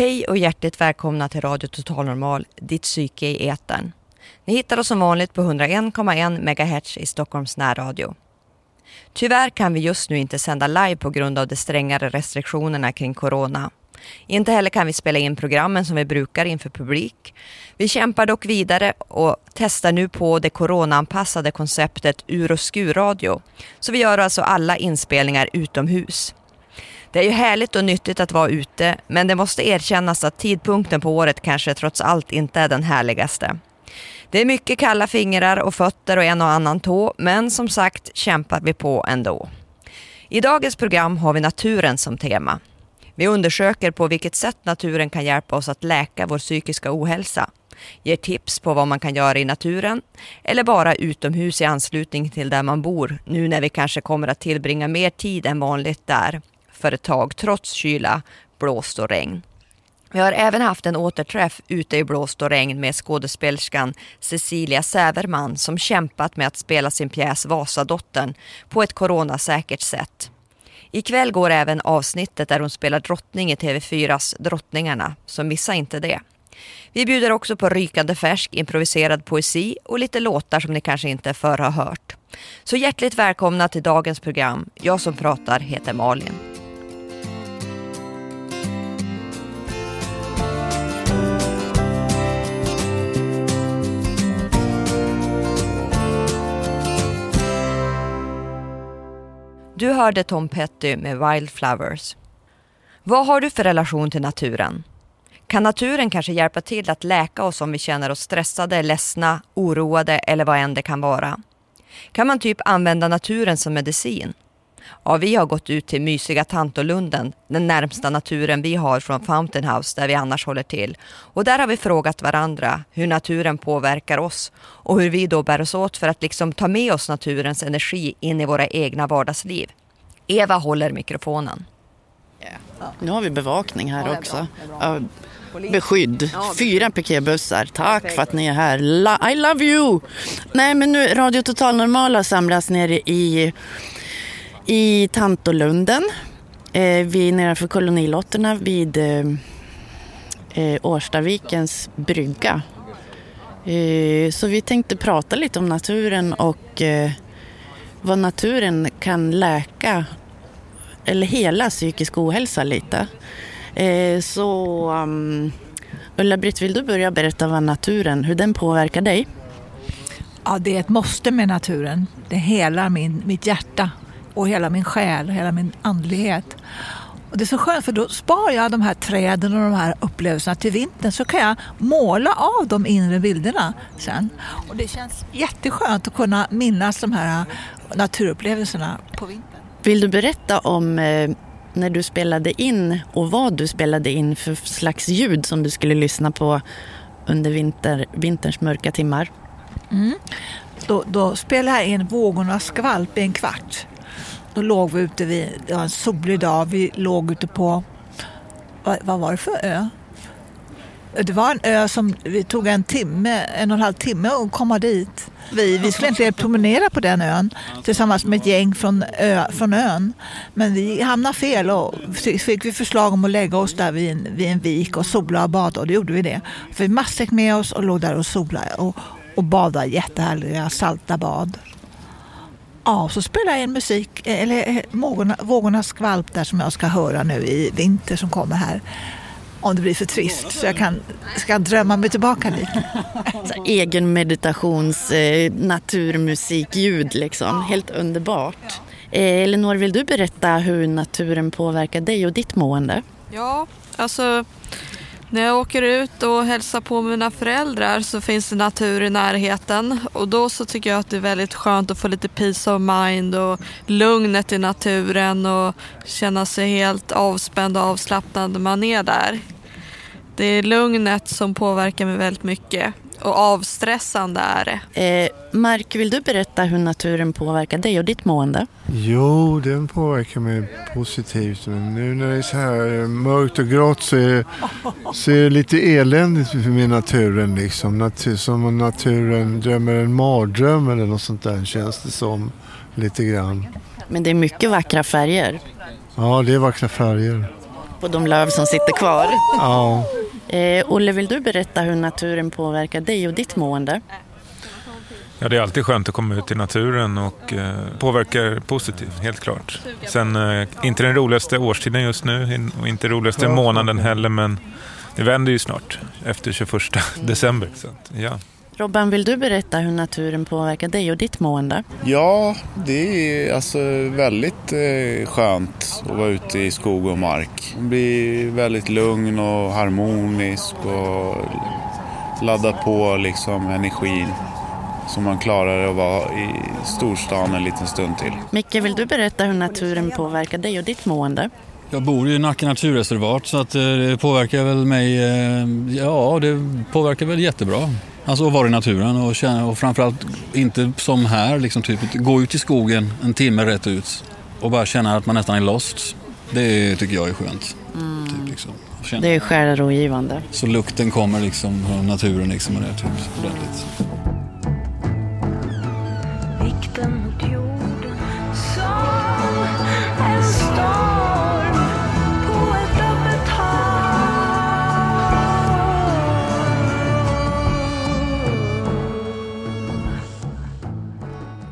Hej och hjärtligt välkomna till Radio Total Normal, ditt psyke i etern. Ni hittar oss som vanligt på 101,1 MHz i Stockholms närradio. Tyvärr kan vi just nu inte sända live på grund av de strängare restriktionerna kring corona. Inte heller kan vi spela in programmen som vi brukar inför publik. Vi kämpar dock vidare och testar nu på det coronaanpassade konceptet ur och skur-radio. Så vi gör alltså alla inspelningar utomhus. Det är ju härligt och nyttigt att vara ute, men det måste erkännas att tidpunkten på året kanske trots allt inte är den härligaste. Det är mycket kalla fingrar och fötter och en och annan tå, men som sagt kämpar vi på ändå. I dagens program har vi naturen som tema. Vi undersöker på vilket sätt naturen kan hjälpa oss att läka vår psykiska ohälsa, ger tips på vad man kan göra i naturen eller bara utomhus i anslutning till där man bor, nu när vi kanske kommer att tillbringa mer tid än vanligt där för ett tag trots kyla, blåst och regn. Vi har även haft en återträff ute i blåst och regn med skådespelerskan Cecilia Säverman som kämpat med att spela sin pjäs Vasadottern på ett coronasäkert sätt. Ikväll går även avsnittet där hon spelar drottning i TV4s Drottningarna, så missa inte det. Vi bjuder också på rykande färsk improviserad poesi och lite låtar som ni kanske inte förr har hört. Så hjärtligt välkomna till dagens program. Jag som pratar heter Malin. Du hörde Tom Petty med Wildflowers. Vad har du för relation till naturen? Kan naturen kanske hjälpa till att läka oss om vi känner oss stressade, ledsna, oroade eller vad än det kan vara? Kan man typ använda naturen som medicin? Ja, vi har gått ut till mysiga Tantolunden, den närmsta naturen vi har från Fountain House där vi annars håller till. Och där har vi frågat varandra hur naturen påverkar oss och hur vi då bär oss åt för att liksom ta med oss naturens energi in i våra egna vardagsliv. Eva håller mikrofonen. Yeah. Nu har vi bevakning här också. Uh, beskydd. Fyra piketbussar. Tack för att ni är här. I love you! Nej, men nu Radio Total Normala samlas nere i i Tantolunden, eh, vid, nedanför kolonilotterna vid eh, eh, Årstavikens brygga. Eh, så vi tänkte prata lite om naturen och eh, vad naturen kan läka eller hela psykisk ohälsa lite. Eh, så um, Ulla-Britt, vill du börja berätta vad naturen, hur den påverkar dig? Ja, det är ett måste med naturen. Det helar min, mitt hjärta och hela min själ och hela min andlighet. Och det är så skönt för då sparar jag de här träden och de här upplevelserna till vintern så kan jag måla av de inre bilderna sen. Och det känns jätteskönt att kunna minnas de här naturupplevelserna på vintern. Vill du berätta om eh, när du spelade in och vad du spelade in för slags ljud som du skulle lyssna på under vinter, vinterns mörka timmar? Mm. Då, då spelade jag in Vågornas skvalp i en kvart. Då låg vi ute vid, det var en solig dag, vi låg ute på, vad, vad var det för ö? Det var en ö som vi tog en timme, en och en halv timme att komma dit. Vi, vi skulle egentligen promenera på den ön tillsammans med ett gäng från, ö, från ön. Men vi hamnade fel och fick vi förslag om att lägga oss där vid en, vid en vik och sola och bada och då gjorde vi det. För vi matsäck med oss och låg där och solade och, och badade jättehärliga salta bad. Ja, så spelar jag in musik, eller vågorna, vågornas skvalp där som jag ska höra nu i vinter som kommer här. Om det blir för trist så jag kan, ska drömma mig tillbaka dit. egen meditations eh, naturmusikljud liksom, helt underbart. Eh, Elinor, vill du berätta hur naturen påverkar dig och ditt mående? Ja, alltså när jag åker ut och hälsar på mina föräldrar så finns det natur i närheten och då så tycker jag att det är väldigt skönt att få lite peace of mind och lugnet i naturen och känna sig helt avspänd och avslappnad när man är där. Det är lugnet som påverkar mig väldigt mycket och avstressande är det. Eh, Mark, vill du berätta hur naturen påverkar dig och ditt mående? Jo, den påverkar mig positivt. Men nu när det är så här mörkt och grått så är, så är det lite eländigt med naturen. Liksom. Natur, som om naturen drömmer en mardröm eller något sånt där känns det som. Lite grann. Men det är mycket vackra färger Ja, det är vackra färger. på de löv som sitter kvar. Ja. Eh, Olle, vill du berätta hur naturen påverkar dig och ditt mående? Ja, det är alltid skönt att komma ut i naturen och eh, påverkar positivt, helt klart. Sen, eh, inte den roligaste årstiden just nu och inte roligaste månaden heller, men det vänder ju snart efter 21 december. Så ja. Robban, vill du berätta hur naturen påverkar dig och ditt mående? Ja, det är alltså väldigt eh, skönt att vara ute i skog och mark. Man blir väldigt lugn och harmonisk och laddar på liksom energin så man klarar att vara i storstan en liten stund till. Micke, vill du berätta hur naturen påverkar dig och ditt mående? Jag bor i Nacka naturreservat så att eh, det påverkar väl mig, eh, ja det påverkar väl jättebra. Alltså att vara i naturen och, känna, och framförallt inte som här, liksom typ, gå ut i skogen en timme rätt ut och bara känna att man nästan är lost. Det tycker jag är skönt. Typ, liksom. Det är själarogivande. Så lukten kommer liksom från naturen liksom och det är typ ordentligt.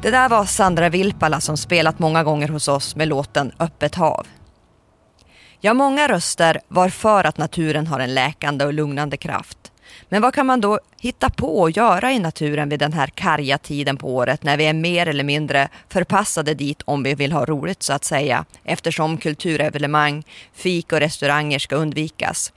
Det där var Sandra Vilpala som spelat många gånger hos oss med låten Öppet hav. Ja, många röster var för att naturen har en läkande och lugnande kraft. Men vad kan man då hitta på och göra i naturen vid den här karga tiden på året när vi är mer eller mindre förpassade dit om vi vill ha roligt så att säga eftersom kulturevenemang, fik och restauranger ska undvikas.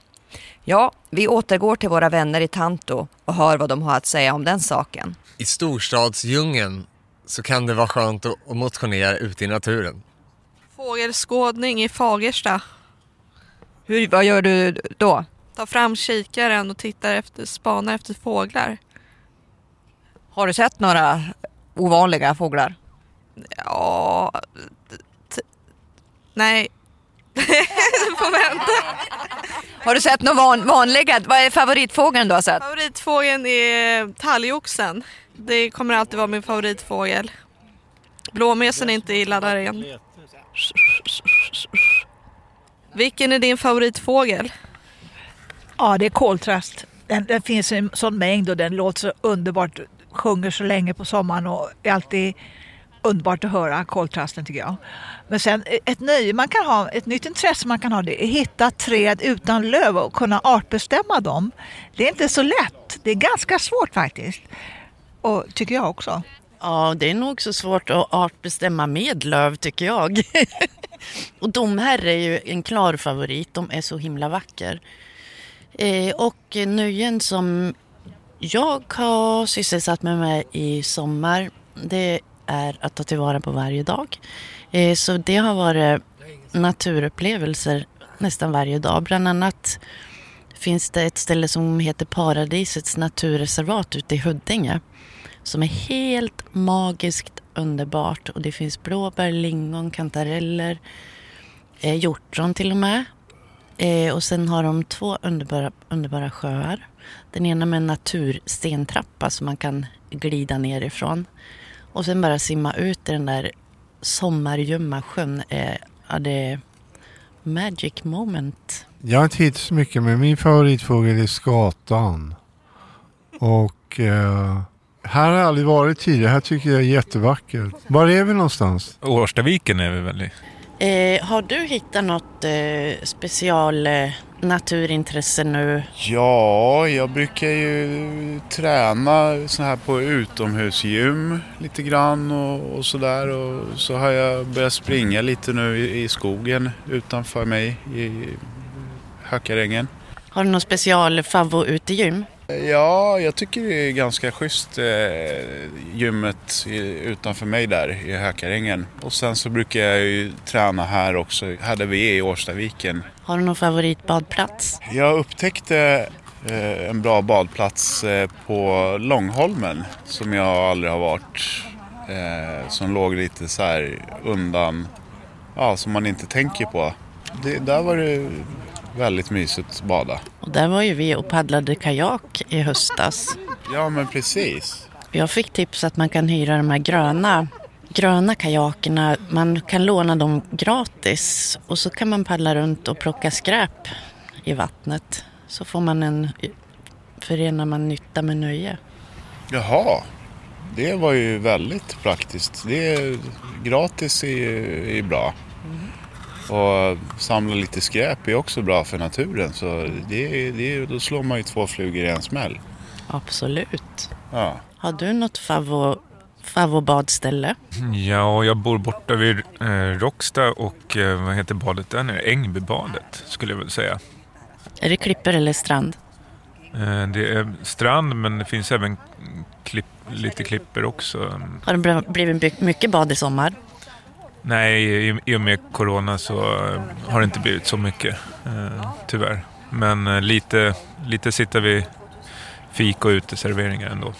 Ja, vi återgår till våra vänner i Tanto och hör vad de har att säga om den saken. I storstadsdjungeln så kan det vara skönt att motionera ute i naturen. Fågelskådning i Fagersta. Hur, vad gör du då? Ta fram kikaren och tittar efter, spanar efter fåglar. Har du sett några ovanliga fåglar? Ja... Nej. Du får vänta. Har du sett några van, vanliga? Vad är favoritfågeln du har sett? Favoritfågeln är talgoxen. Det kommer alltid vara min favoritfågel. Blåmesen är inte illa där igen. Vilken är din favoritfågel? Ja, det är koltrast. Den, den finns i en sån mängd och den låter så underbart. Sjunger så länge på sommaren och är alltid underbart att höra koltrasten tycker jag. Men sen ett nöje man kan ha, ett nytt intresse man kan ha det är att hitta träd utan löv och kunna artbestämma dem. Det är inte så lätt. Det är ganska svårt faktiskt. Och tycker jag också. Ja, det är nog så svårt att artbestämma med löv tycker jag. och domherre är ju en klar favorit. De är så himla vacker. Eh, och nöjen som jag har sysselsatt mig med i sommar, det är att ta tillvara på varje dag. Eh, så det har varit naturupplevelser nästan varje dag. Bland annat finns det ett ställe som heter Paradisets naturreservat ute i Huddinge som är helt magiskt underbart och det finns blåbär, lingon, kantareller, eh, hjortron till och med. Eh, och sen har de två underbara, underbara sjöar. Den ena med en naturstentrappa som man kan glida ner ifrån. Och sen bara simma ut i den där sommarljumma sjön. Eh, ja, det är magic moment. Jag har inte hittat så mycket men min favoritfågel är skatan. Och eh, här har jag aldrig varit tidigare. Här tycker jag är jättevackert. Var är vi någonstans? Årstaviken är vi väl i. Eh, har du hittat något eh, special eh, naturintresse nu? Ja, jag brukar ju träna så här på utomhusgym lite grann och, och sådär. Och så har jag börjat springa lite nu i, i skogen utanför mig i Hökarängen. Har du någon special favvo utegym? Ja, jag tycker det är ganska schysst eh, gymmet i, utanför mig där i Hökarängen. Och sen så brukar jag ju träna här också, där vi i Årstaviken. Har du någon favoritbadplats? Jag upptäckte eh, en bra badplats eh, på Långholmen som jag aldrig har varit. Eh, som låg lite så här undan, ja som man inte tänker på. Det, där var det väldigt mysigt att bada. Och där var ju vi och paddlade kajak i höstas. Ja men precis. Jag fick tips att man kan hyra de här gröna, gröna kajakerna. Man kan låna dem gratis och så kan man paddla runt och plocka skräp i vattnet. Så får man en, förenar man nytta med nöje. Jaha, det var ju väldigt praktiskt. Det är, gratis är, ju- är bra. Och samla lite skräp är också bra för naturen. Så det, är- det, då slår man ju två flugor i en smäll. Absolut. Ja. Har du något favvo, favvobadställe? Ja, jag bor borta vid eh, Råcksta och eh, vad heter badet där nere? Ängbybadet skulle jag väl säga. Är det klippor eller strand? Eh, det är strand men det finns även klipp, lite klippor också. Har det bl- blivit mycket bad i sommar? Nej, i, och med corona så eh, har det inte blivit så mycket, eh, tyvärr. Men eh, lite, lite sitter vi fik och uteserveringar ändå.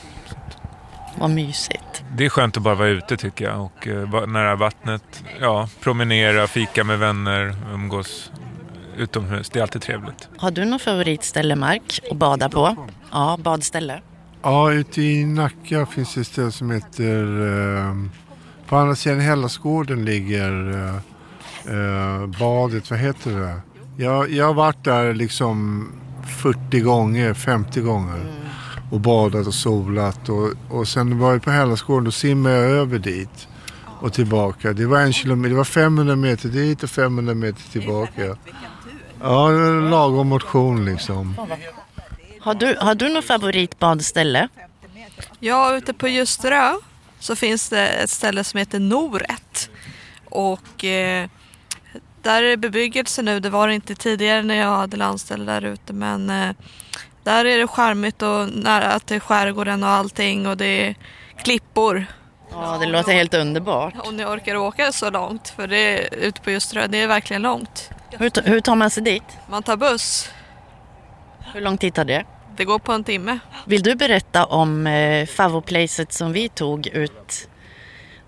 Vad mysigt. Det är skönt att bara vara ute tycker jag och vara nära vattnet. Ja, promenera, fika med vänner, umgås utomhus. Det är alltid trevligt. Har du något favoritställe Mark att bada på? Ja, badställe. Ja, ute i Nacka finns det ett ställe som heter... Eh, på andra sidan Hellasgården ligger eh, eh, badet, vad heter det? Jag, jag har varit där liksom 40 gånger, 50 gånger. Och badat och solat. Och, och sen var jag på Hellasgården, då simmade jag över dit. Och tillbaka. Det var en kilometer, det var 500 meter dit och 500 meter tillbaka. Ja, det var en lagom motion liksom. Har du, har du något favoritbadställe? Ja, ute på Ljusterö så finns det ett ställe som heter Noret. Och eh, där är bebyggelse nu. Det var det inte tidigare när jag hade landställe där ute. Men eh, där är det charmigt och nära till skärgården och allting. Och det är klippor. Ja, det låter helt underbart. Om ni orkar åka så långt. För det är ute på Ljusterö. Det är verkligen långt. Hur, hur tar man sig dit? Man tar buss. Hur lång tid tar det? Det går på en timme. Vill du berätta om eh, favoplacet som vi tog ut,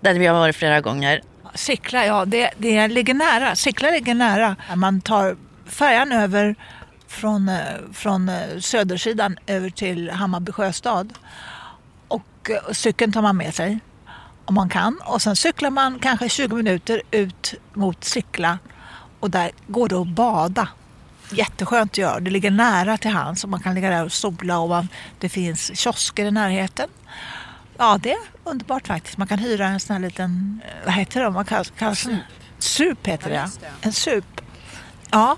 där vi har varit flera gånger? Sickla, ja det, det ligger nära. Sickla ligger nära. Man tar färjan över från, eh, från eh, södersidan över till Hammarby sjöstad. Och eh, cykeln tar man med sig om man kan. Och sen cyklar man kanske 20 minuter ut mot Sickla och där går det att bada. Jätteskönt att göra. Det ligger nära till hands och man kan ligga där och sola och man, det finns kiosker i närheten. Ja, det är underbart faktiskt. Man kan hyra en sån här liten, eh, vad heter det? Man kallas, kallas en sup heter det. En sup. Ja,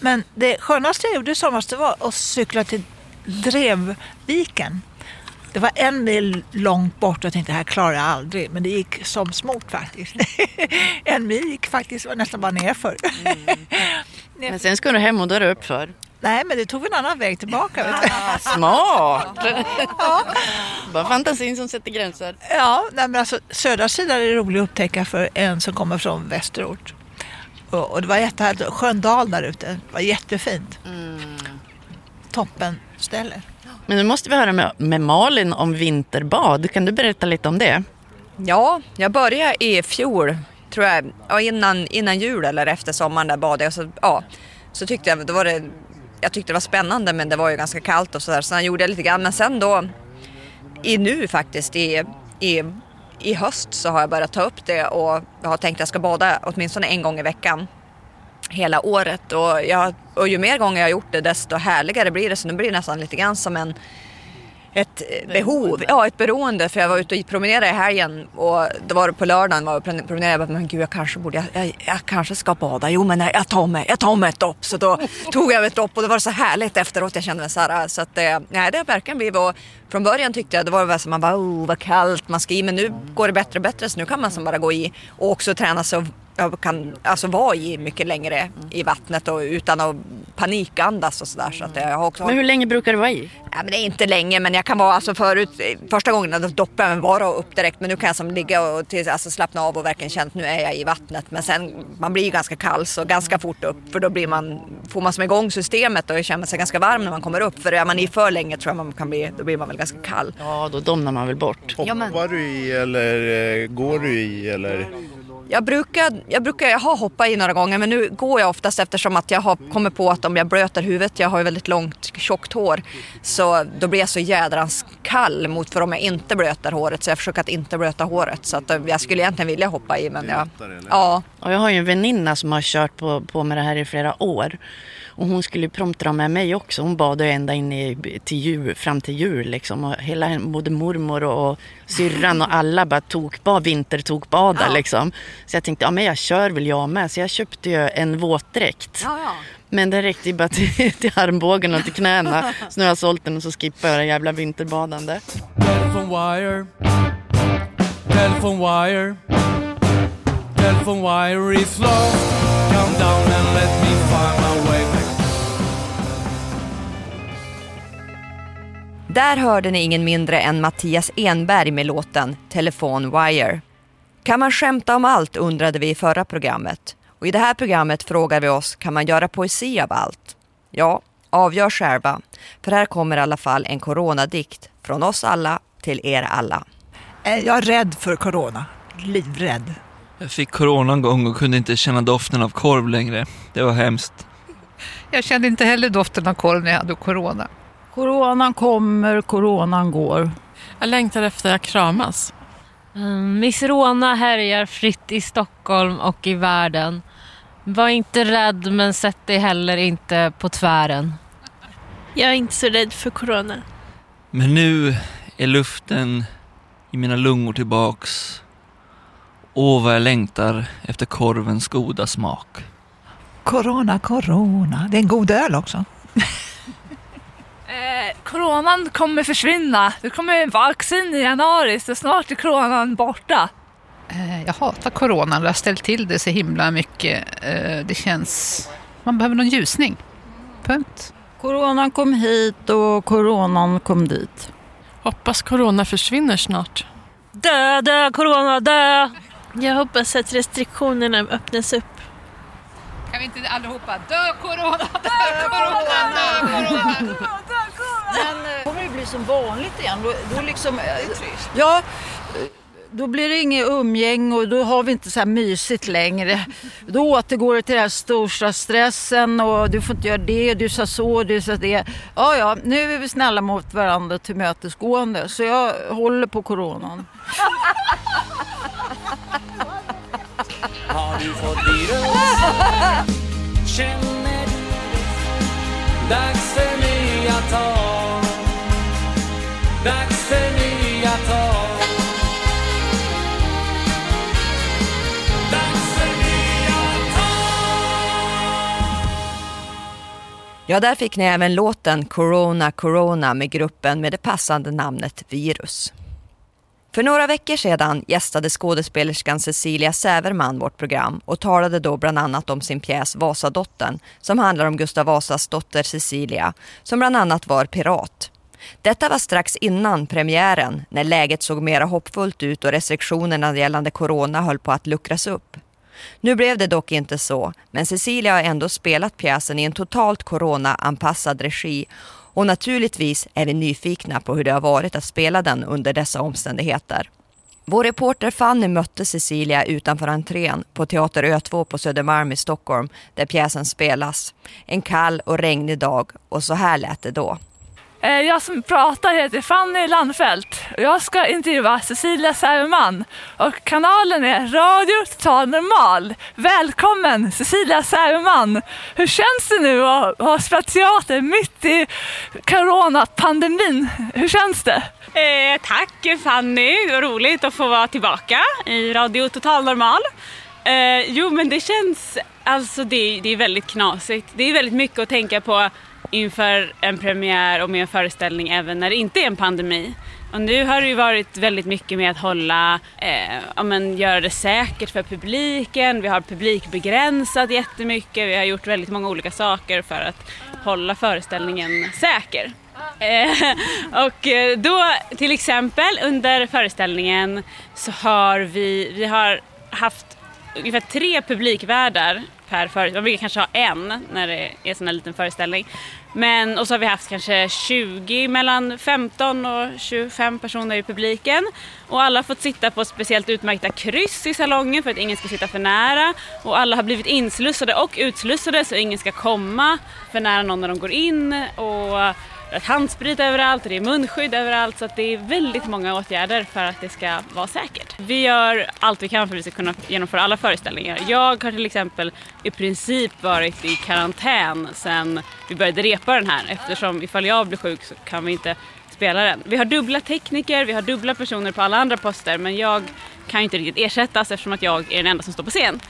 men det skönaste jag gjorde i somras det var att cykla till Drevviken. Det var en mil långt bort och jag tänkte det här klarar jag aldrig. Men det gick som smort faktiskt. en mil gick faktiskt var nästan bara nerför. Men sen ska du hem och då är det uppför. Nej, men det tog en annan väg tillbaka. Vet du. Smart! Bara fantasin som sätter gränser. Ja, nej, men alltså södra sidan är rolig att upptäcka för en som kommer från västerort. Och, och det var jättehärligt. Sköndal där ute. Det var jättefint. Toppen ställe. Men nu måste vi höra med, med Malin om vinterbad. Kan du berätta lite om det? Ja, jag började i fjol, tror jag, ja, innan, innan jul eller efter sommaren där badade jag. Så, ja, så tyckte jag, då var det, jag tyckte det var spännande men det var ju ganska kallt och sådär. Så jag gjorde jag lite grann. Men sen då, i nu faktiskt, i, i, i höst så har jag börjat ta upp det och jag har tänkt att jag ska bada åtminstone en gång i veckan hela året. Och, jag, och ju mer gånger jag har gjort det desto härligare blir det. Så nu blir det nästan lite grann som en ett eh, behov, ja ett beroende. För jag var ute och promenerade i helgen. Och då var det på lördagen var jag och promenerade. Jag bara, men gud jag kanske borde, jag, jag, jag kanske ska bada, jo men nej, jag tar mig, jag tar mig ett dopp. Så då tog jag ett dopp och det var så härligt efteråt. Jag kände mig så här så att eh, nej det har verkligen blivit. Och från början tyckte jag det var väl som man bara oh vad kallt man ska i. Men nu går det bättre och bättre. Så nu kan man som bara gå i och också träna sig och kan alltså vara i mycket längre i vattnet och utan att panikandas och sådär. Så att jag har också... Men hur länge brukar du vara i? Ja, men det är inte länge men jag kan vara alltså förut, första gången då doppade jag mig bara upp direkt men nu kan jag som ligga och till, alltså slappna av och verkligen känna att nu är jag i vattnet. Men sen, man blir ju ganska kall så ganska fort upp för då blir man, får man som igång systemet och känner sig ganska varm när man kommer upp. För är man i för länge tror jag man kan bli, då blir man väl ganska kall. Ja, då domnar man väl bort. Hoppar Ja, men- du i eller eh, går du i eller? Jag brukar, jag brukar, jag har hoppat i några gånger men nu går jag oftast eftersom att jag har kommit på att om jag blöter huvudet, jag har ju väldigt långt tjockt hår, så då blir jag så jädrans kall mot för om jag inte blöter håret så jag försöker att inte blöta håret så att eh, jag skulle egentligen vilja hoppa i men jag, ja. Och jag har ju en väninna som har kört på, på med det här i flera år. Och hon skulle ju prompt dra med mig också. Hon badade ända in i, till jul, fram till jul liksom. Och hela, både mormor och, och syrran och alla bara tokbad, vintertokbada Ja. liksom. Så jag tänkte, ja men jag kör väl jag med. Så jag köpte ju en våtdräkt. Ja, ja. Men den räckte ju bara till, till armbågen och till knäna. Så nu har jag sålt den och så skippar jag det jävla vinterbadande. Telephone wire. Telephone wire. Telephone wire is lost. Come down and let me find Där hörde ni ingen mindre än Mattias Enberg med låten Telefon Wire. Kan man skämta om allt undrade vi i förra programmet. Och i det här programmet frågar vi oss, kan man göra poesi av allt? Ja, avgör själva. För här kommer i alla fall en coronadikt från oss alla till er alla. Jag är rädd för corona. Livrädd. Jag fick corona en gång och kunde inte känna doften av korv längre. Det var hemskt. Jag kände inte heller doften av korv när jag hade corona. Coronan kommer, coronan går. Jag längtar efter att kramas. Mm, Miss Rona härjar fritt i Stockholm och i världen. Var inte rädd men sätt dig heller inte på tvären. Jag är inte så rädd för corona. Men nu är luften i mina lungor tillbaks. Åh, vad jag längtar efter korvens goda smak. Corona, corona. Det är en god öl också. Eh, coronan kommer försvinna. Det kommer vaccin i januari så snart är coronan borta. Eh, Jag hatar coronan. Det har ställt till det så himla mycket. Eh, Det känns... Man behöver någon ljusning. Punkt. Coronan kom hit och coronan kom dit. Hoppas corona försvinner snart. Dö, dö, corona, dö! Jag hoppas att restriktionerna öppnas upp. Kan vi inte allihopa? Dö corona, dö corona, dö corona, dö Men eh, kommer det bli som vanligt igen? Då, då liksom, ja, eh, då blir det inget umgäng och då har vi inte så här mysigt längre. Då återgår det till den här storstadsstressen och du får inte göra det, du sa så, du sa det. Ja, ja, nu är vi snälla mot varandra tillmötesgående så jag håller på coronan. Har du fått virus? Känner du? Dags för nya tag. Dags för nya tag. Dags för nya tag. Ja, där fick ni även låten Corona Corona med gruppen med det passande namnet Virus. För några veckor sedan gästade skådespelerskan Cecilia Säverman vårt program och talade då bland annat om sin pjäs Vasadottern som handlar om Gustav Vasas dotter Cecilia som bland annat var pirat. Detta var strax innan premiären när läget såg mera hoppfullt ut och restriktionerna gällande corona höll på att luckras upp. Nu blev det dock inte så, men Cecilia har ändå spelat pjäsen i en totalt corona-anpassad regi och naturligtvis är vi nyfikna på hur det har varit att spela den under dessa omständigheter. Vår reporter Fanny mötte Cecilia utanför entrén på Teater Ö2 på Södermalm i Stockholm där pjäsen spelas. En kall och regnig dag och så här lät det då. Eh, jag som pratar heter Fanny Landfelt och jag ska intervjua Cecilia Särman och kanalen är Radio Total Normal. Välkommen Cecilia Särman! Hur känns det nu att ha spelat teater mitt i coronapandemin? Hur känns det? Eh, tack Fanny, vad roligt att få vara tillbaka i Radio Total Normal. Eh, jo men det känns, alltså det, det är väldigt knasigt. Det är väldigt mycket att tänka på inför en premiär och med en föreställning även när det inte är en pandemi. Och nu har det ju varit väldigt mycket med att hålla, eh, ja, men göra det säkert för publiken. Vi har publikbegränsat jättemycket. Vi har gjort väldigt många olika saker för att hålla föreställningen säker. Eh, och eh, då till exempel under föreställningen så har vi, vi har haft ungefär tre publikvärdar per föreställning. Man brukar kanske ha en när det är sån här liten föreställning. Men, och så har vi haft kanske 20, mellan 15 och 25 personer i publiken. Och alla har fått sitta på speciellt utmärkta kryss i salongen för att ingen ska sitta för nära. Och alla har blivit inslussade och utslussade så ingen ska komma för nära någon när de går in. Och handsprit överallt och det är munskydd överallt så att det är väldigt många åtgärder för att det ska vara säkert. Vi gör allt vi kan för att vi ska kunna genomföra alla föreställningar. Jag har till exempel i princip varit i karantän sedan vi började repa den här eftersom ifall jag blir sjuk så kan vi inte spela den. Vi har dubbla tekniker, vi har dubbla personer på alla andra poster men jag kan ju inte riktigt ersättas eftersom att jag är den enda som står på scen.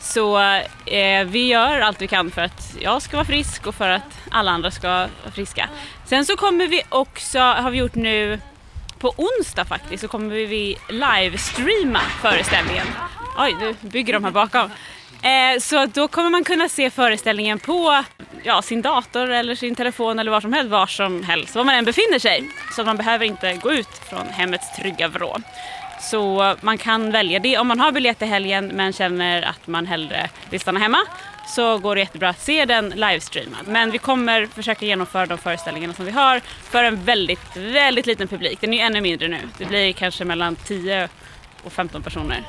Så eh, vi gör allt vi kan för att jag ska vara frisk och för att alla andra ska vara friska. Sen så kommer vi också, har vi gjort nu på onsdag faktiskt, så kommer vi livestreama föreställningen. Oj, nu bygger de här bakom. Eh, så då kommer man kunna se föreställningen på ja, sin dator eller sin telefon eller var som helst, var som helst, var man än befinner sig. Så man behöver inte gå ut från hemmets trygga vrå. Så man kan välja det. Om man har biljett i helgen men känner att man hellre vill stanna hemma så går det jättebra att se den livestreamad. Men vi kommer försöka genomföra de föreställningarna som vi har för en väldigt, väldigt liten publik. Den är ju ännu mindre nu. Det blir kanske mellan 10 och 15 personer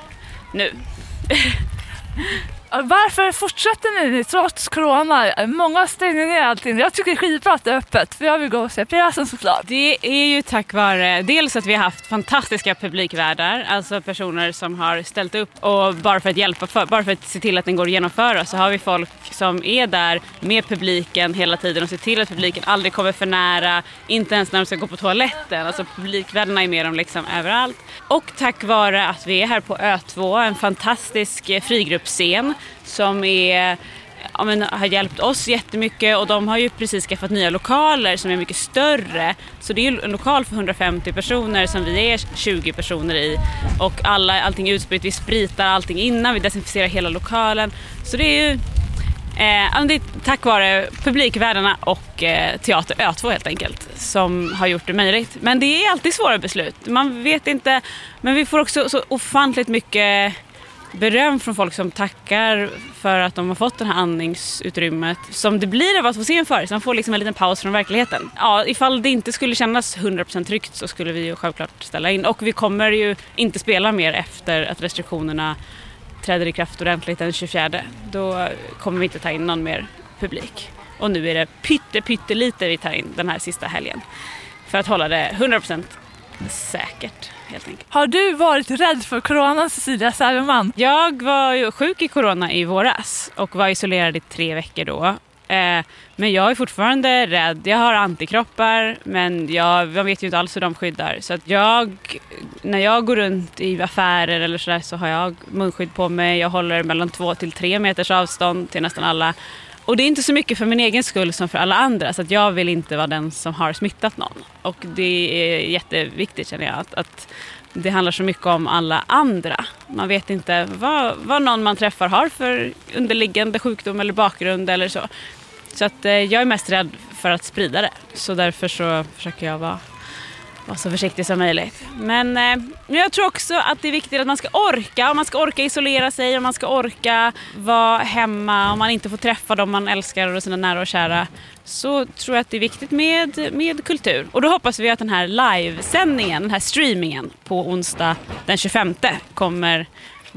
nu. Varför fortsätter ni trots corona? Många stänger ner allting. Jag tycker det är skitbra att det är öppet, för jag vill gå och se pjäsen såklart. Det är ju tack vare dels att vi har haft fantastiska publikvärdar, alltså personer som har ställt upp och bara för att hjälpa, för, bara för att se till att den går att genomföra så har vi folk som är där med publiken hela tiden och ser till att publiken aldrig kommer för nära, inte ens när de ska gå på toaletten. Alltså publikvärdarna är med dem liksom överallt. Och tack vare att vi är här på Ö2, en fantastisk frigruppscen frigruppsscen som är ja, men, har hjälpt oss jättemycket och de har ju precis skaffat nya lokaler som är mycket större. Så det är ju en lokal för 150 personer som vi är 20 personer i och alla, allting är utspritt, vi spritar allting innan, vi desinficerar hela lokalen. Så det är ju Eh, det är tack vare publikvärdarna och eh, Teater Ö2 helt enkelt som har gjort det möjligt. Men det är alltid svåra beslut. Man vet inte, men vi får också så ofantligt mycket beröm från folk som tackar för att de har fått det här andningsutrymmet som det blir av att få se en föreställning. Man får liksom en liten paus från verkligheten. Ja, ifall det inte skulle kännas 100% tryggt så skulle vi ju självklart ställa in. Och vi kommer ju inte spela mer efter att restriktionerna träder i kraft ordentligt den 24. Då kommer vi inte ta in någon mer publik. Och nu är det pytte, pyttelite vi tar in den här sista helgen. För att hålla det 100% säkert helt enkelt. Har du varit rädd för corona Cecilia Säveman? Jag var ju sjuk i corona i våras och var isolerad i tre veckor då. Eh, men jag är fortfarande rädd. Jag har antikroppar men jag, man vet ju inte alls hur de skyddar. Så att jag, när jag går runt i affärer eller sådär så har jag munskydd på mig. Jag håller mellan två till tre meters avstånd till nästan alla. Och det är inte så mycket för min egen skull som för alla andra. Så att jag vill inte vara den som har smittat någon. Och det är jätteviktigt känner jag. Att, att det handlar så mycket om alla andra. Man vet inte vad, vad någon man träffar har för underliggande sjukdom eller bakgrund eller så. Så att eh, jag är mest rädd för att sprida det. Så därför så försöker jag vara, vara så försiktig som möjligt. Men eh, jag tror också att det är viktigt att man ska orka. Och man ska orka isolera sig, och man ska orka vara hemma, om man inte får träffa dem man älskar och sina nära och kära. Så tror jag att det är viktigt med, med kultur. Och då hoppas vi att den här livesändningen, den här streamingen på onsdag den 25 kommer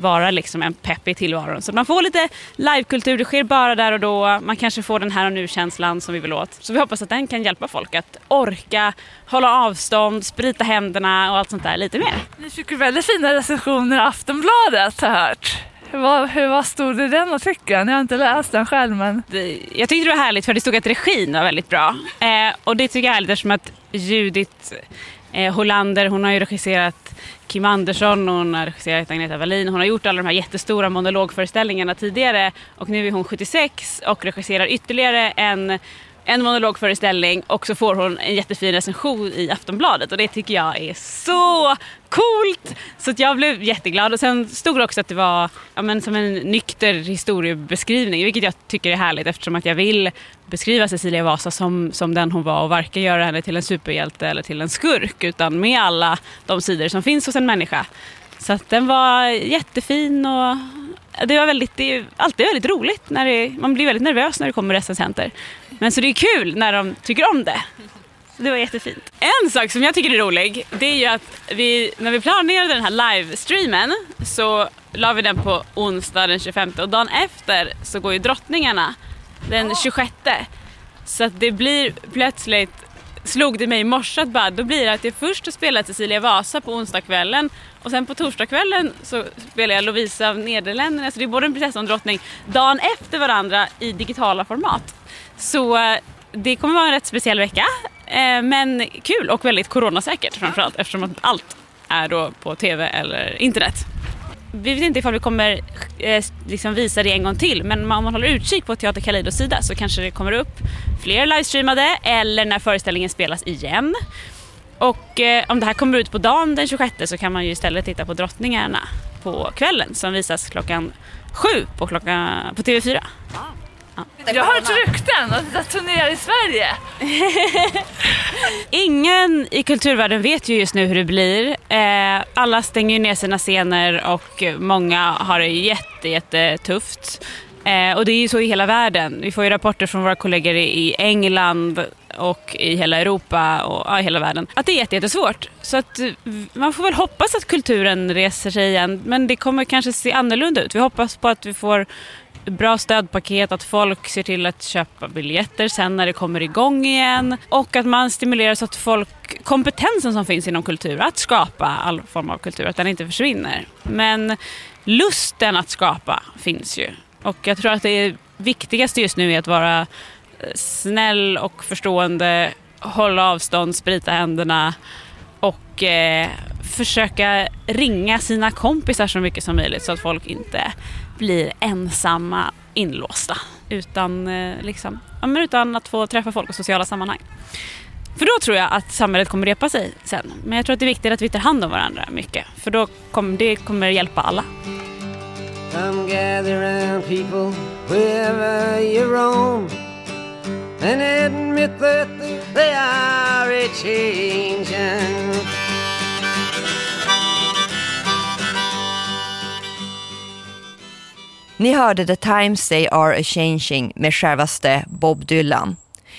vara liksom en pepp i tillvaron. Så man får lite livekultur, det sker bara där och då. Man kanske får den här och nu-känslan som vi vill åt. Så vi hoppas att den kan hjälpa folk att orka hålla avstånd, sprita händerna och allt sånt där lite mer. Ni fick ju väldigt fina recensioner i Aftonbladet har jag hört. Hur var, hur var stod det i den artikeln? Jag har inte läst den själv men... Jag tyckte det var härligt för det stod att regin var väldigt bra. Eh, och det tycker jag är härligt eftersom att Judith eh, Hollander, hon har ju regisserat Kim Andersson, hon har regisserat Agneta Wallin, hon har gjort alla de här jättestora monologföreställningarna tidigare. Och nu är hon 76 och regisserar ytterligare en en monologföreställning. Och så får hon en jättefin recension i Aftonbladet. Och det tycker jag är så coolt! Så att jag blev jätteglad och sen stod det också att det var ja, men som en nykter historiebeskrivning vilket jag tycker är härligt eftersom att jag vill beskriva Cecilia Vasa som, som den hon var och varken göra henne till en superhjälte eller till en skurk utan med alla de sidor som finns hos en människa. Så att den var jättefin och det var väldigt, det är alltid väldigt roligt. När det, man blir väldigt nervös när det kommer recensenter. Men så det är kul när de tycker om det. Det var jättefint. En sak som jag tycker är rolig, det är ju att vi, när vi planerade den här livestreamen så la vi den på onsdag den 25 och dagen efter så går ju drottningarna den 26. Så att det blir plötsligt slog det mig i morse att bara, då blir det att jag först spelar Cecilia Vasa på onsdagskvällen och sen på torsdagskvällen så spelar jag Lovisa av Nederländerna. Så det är både en prinsessa och en drottning dagen efter varandra i digitala format. Så eh, det kommer vara en rätt speciell vecka. Eh, men kul och väldigt coronasäkert framförallt eftersom att allt är då på tv eller internet. Vi vet inte ifall vi kommer eh, liksom visa det en gång till men om man håller utkik på Teater Kaleidos sida så kanske det kommer upp fler livestreamade eller när föreställningen spelas igen. Och eh, om det här kommer ut på dagen den 26 så kan man ju istället titta på Drottningarna på kvällen som visas klockan sju på, klockan, på TV4. Jag har hört rykten att det turnerar i Sverige. Ingen i kulturvärlden vet ju just nu hur det blir. Eh, alla stänger ju ner sina scener och många har det jätte, jättetufft. Eh, och det är ju så i hela världen. Vi får ju rapporter från våra kollegor i England och i hela Europa och ja, i hela världen. Att det är jättesvårt. Så att eh, man får väl hoppas att kulturen reser sig igen. Men det kommer kanske se annorlunda ut. Vi hoppas på att vi får bra stödpaket, att folk ser till att köpa biljetter sen när det kommer igång igen och att man stimulerar så att folk, kompetensen som finns inom kultur, att skapa all form av kultur, att den inte försvinner. Men lusten att skapa finns ju och jag tror att det viktigaste just nu är att vara eh, snäll och förstående, hålla avstånd, sprita händerna och eh, försöka ringa sina kompisar så mycket som möjligt så att folk inte blir ensamma inlåsta utan, eh, liksom, ja, men utan att få träffa folk i sociala sammanhang. För då tror jag att samhället kommer repa sig sen. Men jag tror att det är viktigt att vi tar hand om varandra mycket. För då kommer det kommer hjälpa alla. Come gather round people wherever you roam and admit that they are a changing. Ni hörde The Times They Are A Changing med självaste Bob Dylan.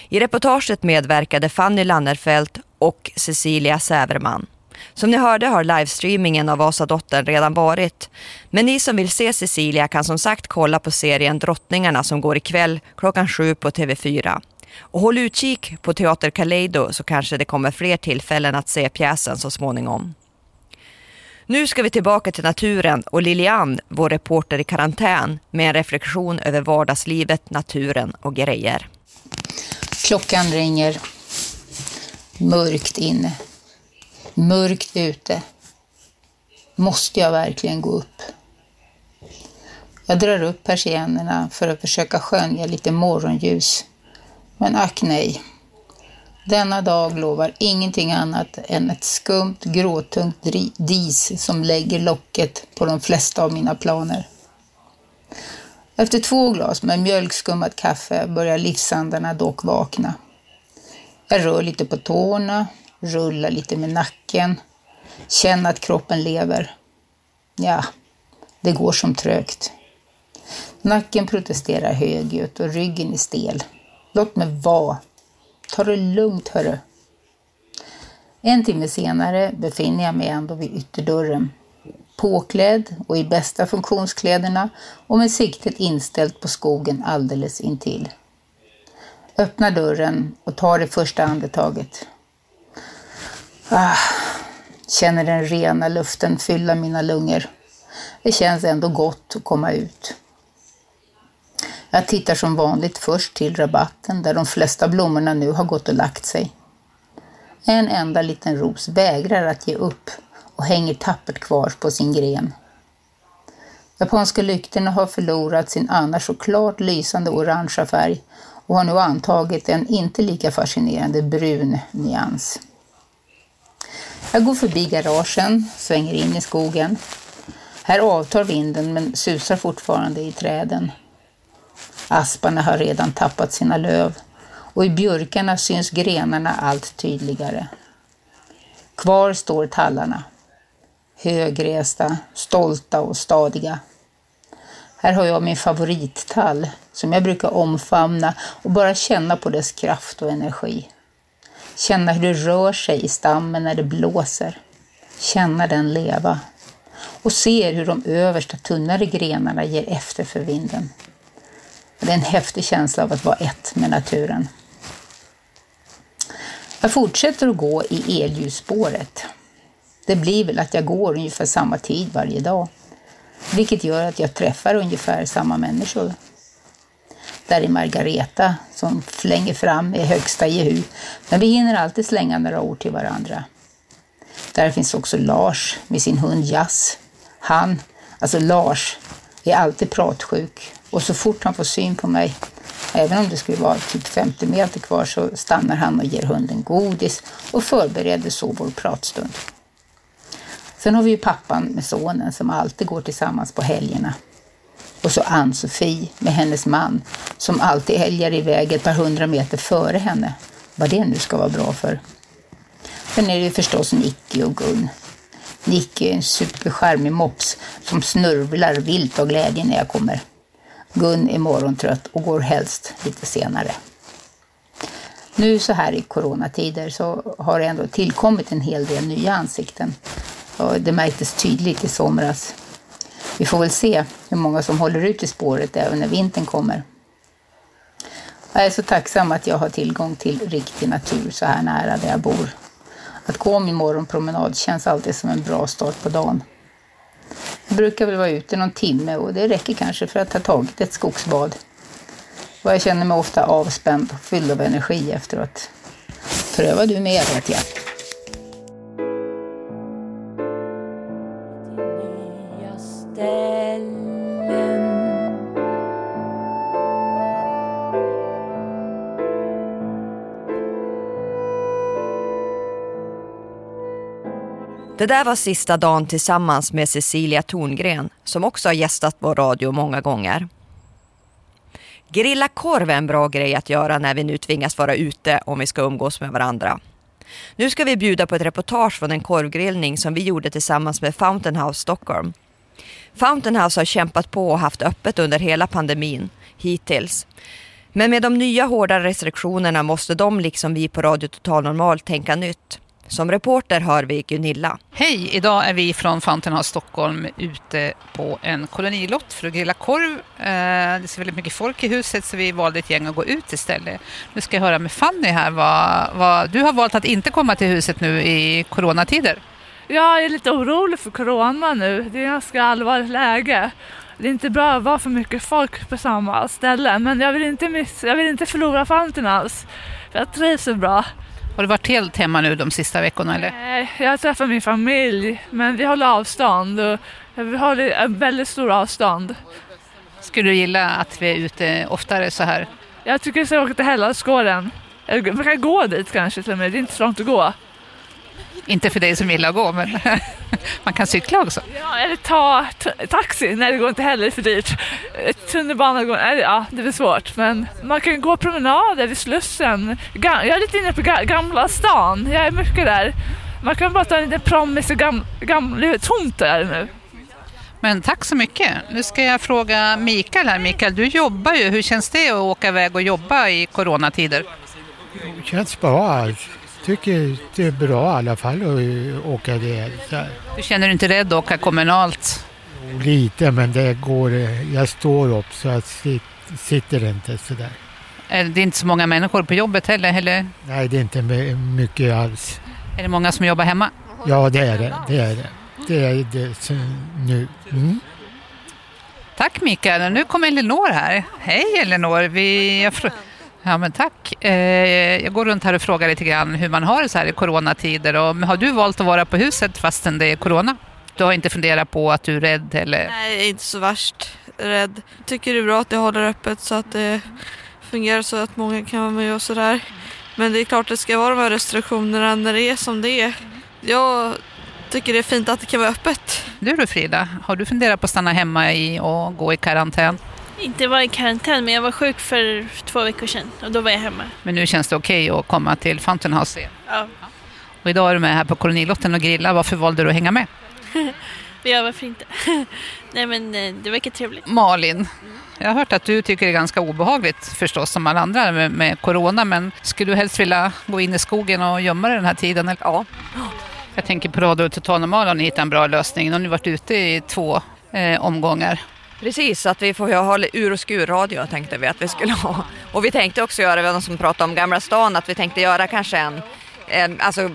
I reportaget medverkade Fanny Lannerfelt och Cecilia Säverman. Som ni hörde har livestreamingen av Vasadottern redan varit. Men ni som vill se Cecilia kan som sagt kolla på serien Drottningarna som går ikväll klockan sju på TV4. Och håll utkik på Teater Kaleido så kanske det kommer fler tillfällen att se pjäsen så småningom. Nu ska vi tillbaka till naturen och Lilian, vår reporter i karantän, med en reflektion över vardagslivet, naturen och grejer. Klockan ringer. Mörkt inne. Mörkt ute. Måste jag verkligen gå upp? Jag drar upp persiennerna för att försöka skönja lite morgonljus. Men ack nej. Denna dag lovar ingenting annat än ett skumt, gråtungt dis som lägger locket på de flesta av mina planer. Efter två glas med mjölkskummat kaffe börjar livsandarna dock vakna. Jag rör lite på tårna, rullar lite med nacken, känner att kroppen lever. Ja, det går som trögt. Nacken protesterar högljutt och ryggen är stel. Låt mig vara. Ta det lugnt, hörru. En timme senare befinner jag mig ändå vid ytterdörren. Påklädd och i bästa funktionskläderna och med siktet inställt på skogen alldeles intill. Öppnar dörren och tar det första andetaget. Ah, känner den rena luften fylla mina lungor. Det känns ändå gott att komma ut. Jag tittar som vanligt först till rabatten där de flesta blommorna nu har gått och lagt sig. En enda liten ros vägrar att ge upp och hänger tappert kvar på sin gren. Japanska lyktorna har förlorat sin annars så klart lysande orangea färg och har nu antagit en inte lika fascinerande brun nyans. Jag går förbi garagen, svänger in i skogen. Här avtar vinden men susar fortfarande i träden. Asparna har redan tappat sina löv och i björkarna syns grenarna allt tydligare. Kvar står tallarna. Högresta, stolta och stadiga. Här har jag min favorittall som jag brukar omfamna och bara känna på dess kraft och energi. Känna hur det rör sig i stammen när det blåser. Känna den leva. Och se hur de översta tunnare grenarna ger efter för vinden. Det är en häftig känsla av att vara ett med naturen. Jag fortsätter att gå i elljusspåret. Det blir väl att jag går ungefär samma tid varje dag, vilket gör att jag träffar ungefär samma människor. Där är Margareta som flänger fram i högsta jehu, men vi hinner alltid slänga några ord till varandra. Där finns också Lars med sin hund Jazz. Han, alltså Lars, är alltid pratsjuk och så fort han får syn på mig, även om det skulle vara typ 50 meter kvar, så stannar han och ger hunden godis och förbereder så vår pratstund. Sen har vi ju pappan med sonen som alltid går tillsammans på helgerna. Och så Ann-Sofie med hennes man som alltid älgar iväg ett par hundra meter före henne. Vad det nu ska vara bra för. Sen är det ju förstås Nicky och Gun. Nicky är en supercharmig mops som snurvlar vilt av glädje när jag kommer. Gun är morgontrött och går helst lite senare. Nu så här i coronatider så har det ändå tillkommit en hel del nya ansikten. Och det märktes tydligt i somras. Vi får väl se hur många som håller ut i spåret även när vintern kommer. Jag är så tacksam att jag har tillgång till riktig natur så här nära där jag bor. Att gå min morgonpromenad känns alltid som en bra start på dagen. Jag brukar väl vara ute någon timme och det räcker kanske för att ha tagit ett skogsbad. Och jag känner mig ofta avspänd och fylld av energi efteråt. Pröva du med vet jag. Det där var sista dagen tillsammans med Cecilia Torngren som också har gästat vår radio många gånger. Grilla korv är en bra grej att göra när vi nu tvingas vara ute om vi ska umgås med varandra. Nu ska vi bjuda på ett reportage från en korvgrillning som vi gjorde tillsammans med Fountain House Stockholm. Fountain House har kämpat på och haft öppet under hela pandemin hittills. Men med de nya hårda restriktionerna måste de liksom vi på Radio Total Normal tänka nytt. Som reporter hör vi Gunilla. Hej! Idag är vi från Fountain House Stockholm ute på en kolonilott för att grilla korv. Eh, Det ser väldigt mycket folk i huset så vi valde ett gäng att gå ut istället. Nu ska jag höra med Fanny här vad, vad du har valt att inte komma till huset nu i coronatider. Jag är lite orolig för corona nu. Det är ett ganska allvarligt läge. Det är inte bra att vara för mycket folk på samma ställe men jag vill inte, miss, jag vill inte förlora Fountain House. För jag trivs så bra. Har du varit helt hemma nu de sista veckorna eller? Nej, jag träffar min familj men vi håller avstånd och vi håller en väldigt stor avstånd. Skulle du gilla att vi är ute oftare så här? Jag tycker jag ska åka till Hälladsgården. Man kan gå dit kanske till och med, det är inte så långt att gå. Inte för dig som gillar att gå men man kan cykla också. Ja, eller ta taxi. Nej, det går inte heller, för dyrt. Tunnelbana går, nej, ja, det blir svårt. Men man kan gå promenader vid Slussen. Jag är lite inne på ga- Gamla stan, jag är mycket där. Man kan bara ta en liten promis i gam- gamla, det är tomt där nu. Men tack så mycket. Nu ska jag fråga Mikael här. Mikael, du jobbar ju. Hur känns det att åka iväg och jobba i coronatider? Det känns bra. Tycker det är bra i alla fall att åka så här. Du känner dig inte rädd att åka kommunalt? Lite, men det går. Jag står upp så jag sit, sitter inte sådär. Det är inte så många människor på jobbet heller, eller? Nej, det är inte my- mycket alls. Är det många som jobbar hemma? Ja, det är det. Det är det. Det är det nu. Mm. Tack Mikael. Nu kommer Elinor här. Hej Elinor. Vi... jag Ja, men tack. Eh, Jag går runt här och frågar lite grann hur man har det så här i coronatider. Och, har du valt att vara på huset fastän det är corona? Du har inte funderat på att du är rädd eller? Nej, inte så värst rädd. Tycker det är bra att det håller öppet så att det fungerar så att många kan vara med och sådär. Men det är klart det ska vara de här restriktionerna när det är som det är. Jag tycker det är fint att det kan vara öppet. Du då Frida, har du funderat på att stanna hemma i och gå i karantän? Inte vara i karantän, men jag var sjuk för två veckor sedan och då var jag hemma. Men nu känns det okej att komma till Fountain House igen. Ja. Och idag är du med här på kolonilotten och grilla. Varför valde du att hänga med? ja, varför inte? Nej, men eh, det verkar trevligt. Malin, jag har hört att du tycker det är ganska obehagligt förstås som alla andra med, med corona. Men skulle du helst vilja gå in i skogen och gömma dig den här tiden? Eller? Ja. Jag tänker på Radio Total Normal har ni hittat en bra lösning. Nu har ni varit ute i två eh, omgångar. Precis, att vi får ha ur och skur radio tänkte vi att vi skulle ha. Och vi tänkte också göra, någon som pratade om Gamla stan, att vi tänkte göra kanske en, en alltså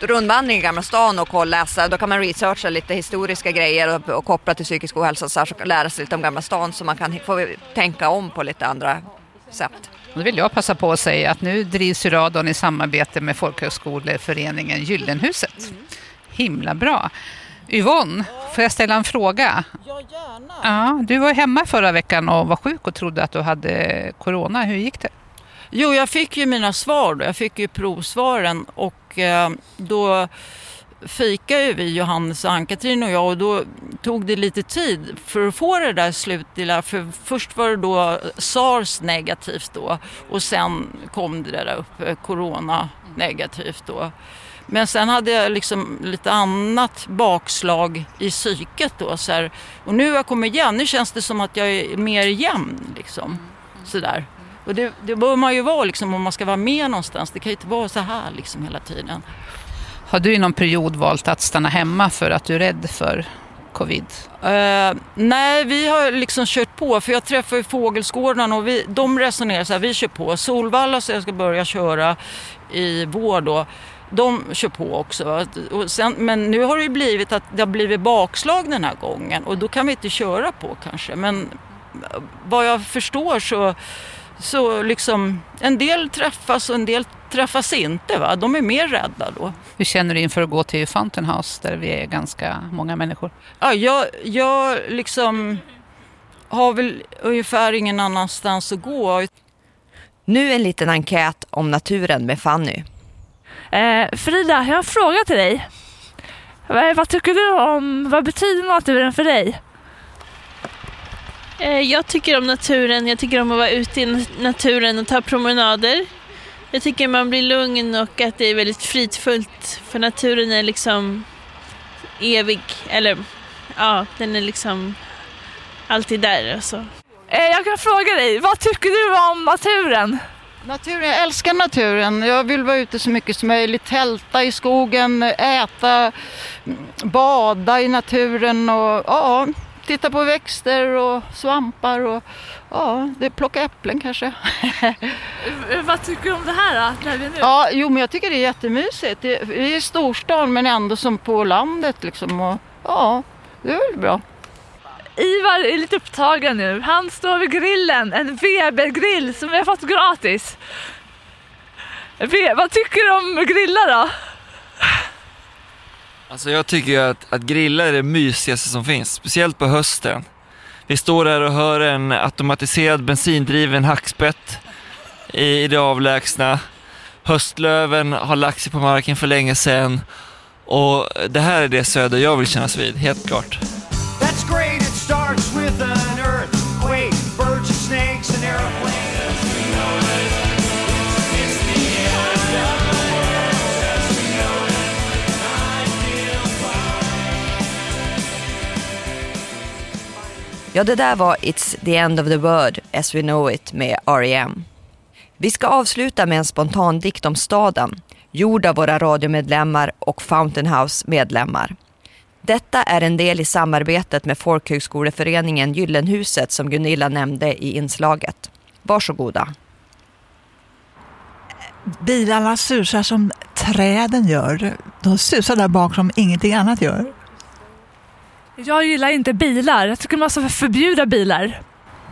rundvandring i Gamla stan och läsa, då kan man researcha lite historiska grejer och, och koppla till psykisk ohälsa här, så lära sig lite om Gamla stan så man kan få tänka om på lite andra sätt. Då vill jag passa på att säga att nu drivs ju radion i samarbete med Folkhögskoleföreningen Gyllenhuset. Himla bra. Yvonne, får jag ställa en fråga? Ja, gärna. Ja, du var hemma förra veckan och var sjuk och trodde att du hade corona. Hur gick det? Jo, jag fick ju mina svar då. Jag fick ju provsvaren och eh, då fikade ju vi, Johannes och Ann-Katrin och jag och då tog det lite tid för att få det där slutliga. För först var det då sars negativt då och sen kom det där upp, eh, corona negativt då. Men sen hade jag liksom lite annat bakslag i psyket då. Så här. Och nu har jag kommit igen. Nu känns det som att jag är mer jämn. Liksom. Sådär. Och det, det bör man ju vara liksom, om man ska vara med någonstans. Det kan ju inte vara så här liksom, hela tiden. Har du i någon period valt att stanna hemma för att du är rädd för covid? Uh, nej, vi har liksom kört på. För jag träffar ju Fågelskådarna och vi, de resonerar så här, vi kör på. Solvalla så jag ska börja köra i vår då de kör på också. Och sen, men nu har det ju blivit att det har blivit bakslag den här gången och då kan vi inte köra på kanske. Men eh, vad jag förstår så, så liksom en del träffas och en del träffas inte. Va? De är mer rädda då. Hur känner du inför att gå till Fountain House där vi är ganska många människor? Ja, jag, jag liksom har väl ungefär ingen annanstans att gå. Nu en liten enkät om naturen med Fanny. Eh, Frida, jag har en fråga till dig. Vad, vad tycker du om, vad betyder naturen för dig? Eh, jag tycker om naturen, jag tycker om att vara ute i naturen och ta promenader. Jag tycker man blir lugn och att det är väldigt fridfullt för naturen är liksom evig, eller ja, den är liksom alltid där. Alltså. Eh, jag kan fråga dig, vad tycker du om naturen? Naturen, jag älskar naturen. Jag vill vara ute så mycket som möjligt. Tälta i skogen, äta, bada i naturen och ja, titta på växter och svampar och ja, det, plocka äpplen kanske. Vad tycker du om det här då? Där vi nu? Ja, jo men jag tycker det är jättemysigt. Det, vi är i storstan men ändå som på landet liksom. Och, ja, det är väl bra. Ivar är lite upptagen nu. Han står vid grillen, en Weber-grill som vi har fått gratis. Vad tycker du om grilla då? Alltså jag tycker ju att, att grilla är det mysigaste som finns, speciellt på hösten. Vi står där och hör en automatiserad bensindriven hackspett i, i det avlägsna. Höstlöven har lagt sig på marken för länge sedan. Och det här är det söder jag vill kännas vid, helt klart. Ja, det där var It's the end of the world as we know it med R.E.M. Vi ska avsluta med en spontan dikt om staden, gjord av våra radiomedlemmar och Fountain House medlemmar. Detta är en del i samarbetet med Folkhögskoleföreningen Gyllenhuset som Gunilla nämnde i inslaget. Varsågoda. Bilarna susar som träden gör. De susar där bak som ingenting annat gör. Jag gillar inte bilar. Jag tycker man ska förbjuda bilar.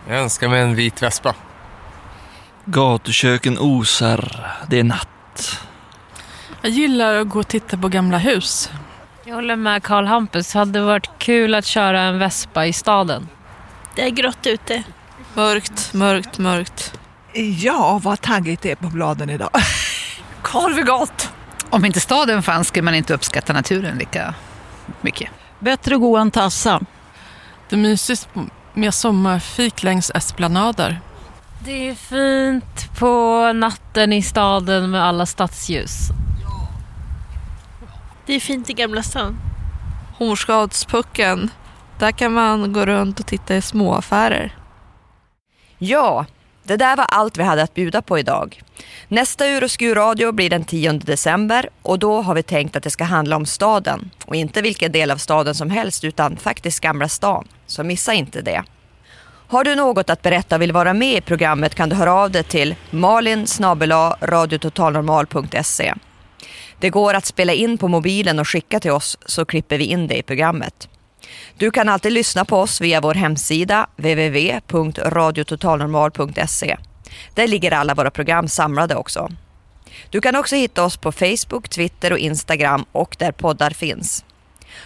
Jag önskar mig en vit vespa. Gatuköken osar, det är natt. Jag gillar att gå och titta på gamla hus. Jag håller med Karl Hampus. Det hade varit kul att köra en vespa i staden. Det är grått ute. Mörkt, mörkt, mörkt. Ja, vad taggigt det är på bladen idag. Korv är gott! Om inte staden fanns skulle man inte uppskatta naturen lika mycket. Bättre gå än tassa. Det är mysigt med sommarfik längs esplanader. Det är fint på natten i staden med alla stadsljus. Det är fint i Gamla stan. Hornsgadspucken. Där kan man gå runt och titta i småaffärer. Ja, det där var allt vi hade att bjuda på idag. Nästa Ur och Skur radio blir den 10 december och då har vi tänkt att det ska handla om staden. Och inte vilken del av staden som helst utan faktiskt Gamla stan. Så missa inte det. Har du något att berätta och vill vara med i programmet kan du höra av dig till malin radiototalnormal.se. Det går att spela in på mobilen och skicka till oss så klipper vi in det i programmet. Du kan alltid lyssna på oss via vår hemsida www.radiototalnormal.se. Där ligger alla våra program samlade också. Du kan också hitta oss på Facebook, Twitter och Instagram och där poddar finns.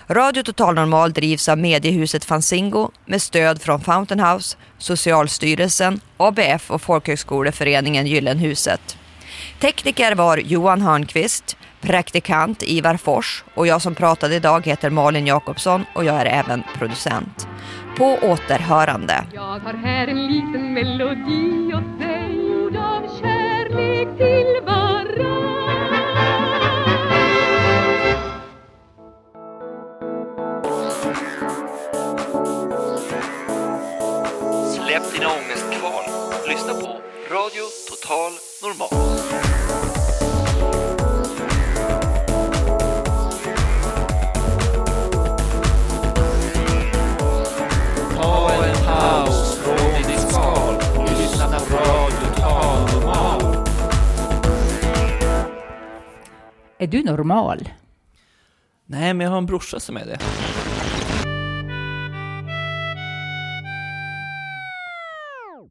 Radio Total Normal drivs av mediehuset Fanzingo med stöd från Fountain House, Socialstyrelsen, ABF och Folkhögskoleföreningen Gyllenhuset. Tekniker var Johan Hörnqvist, praktikant Ivar Fors och jag som pratade idag heter Malin Jakobsson och jag är även producent. På återhörande. Jag har här en liten melodi åt dig Ord av kärlek till varann Släpp dina ångestkval. Lyssna på Radio Total Normal. Är du normal? Nej, men jag har en brorsa som är det.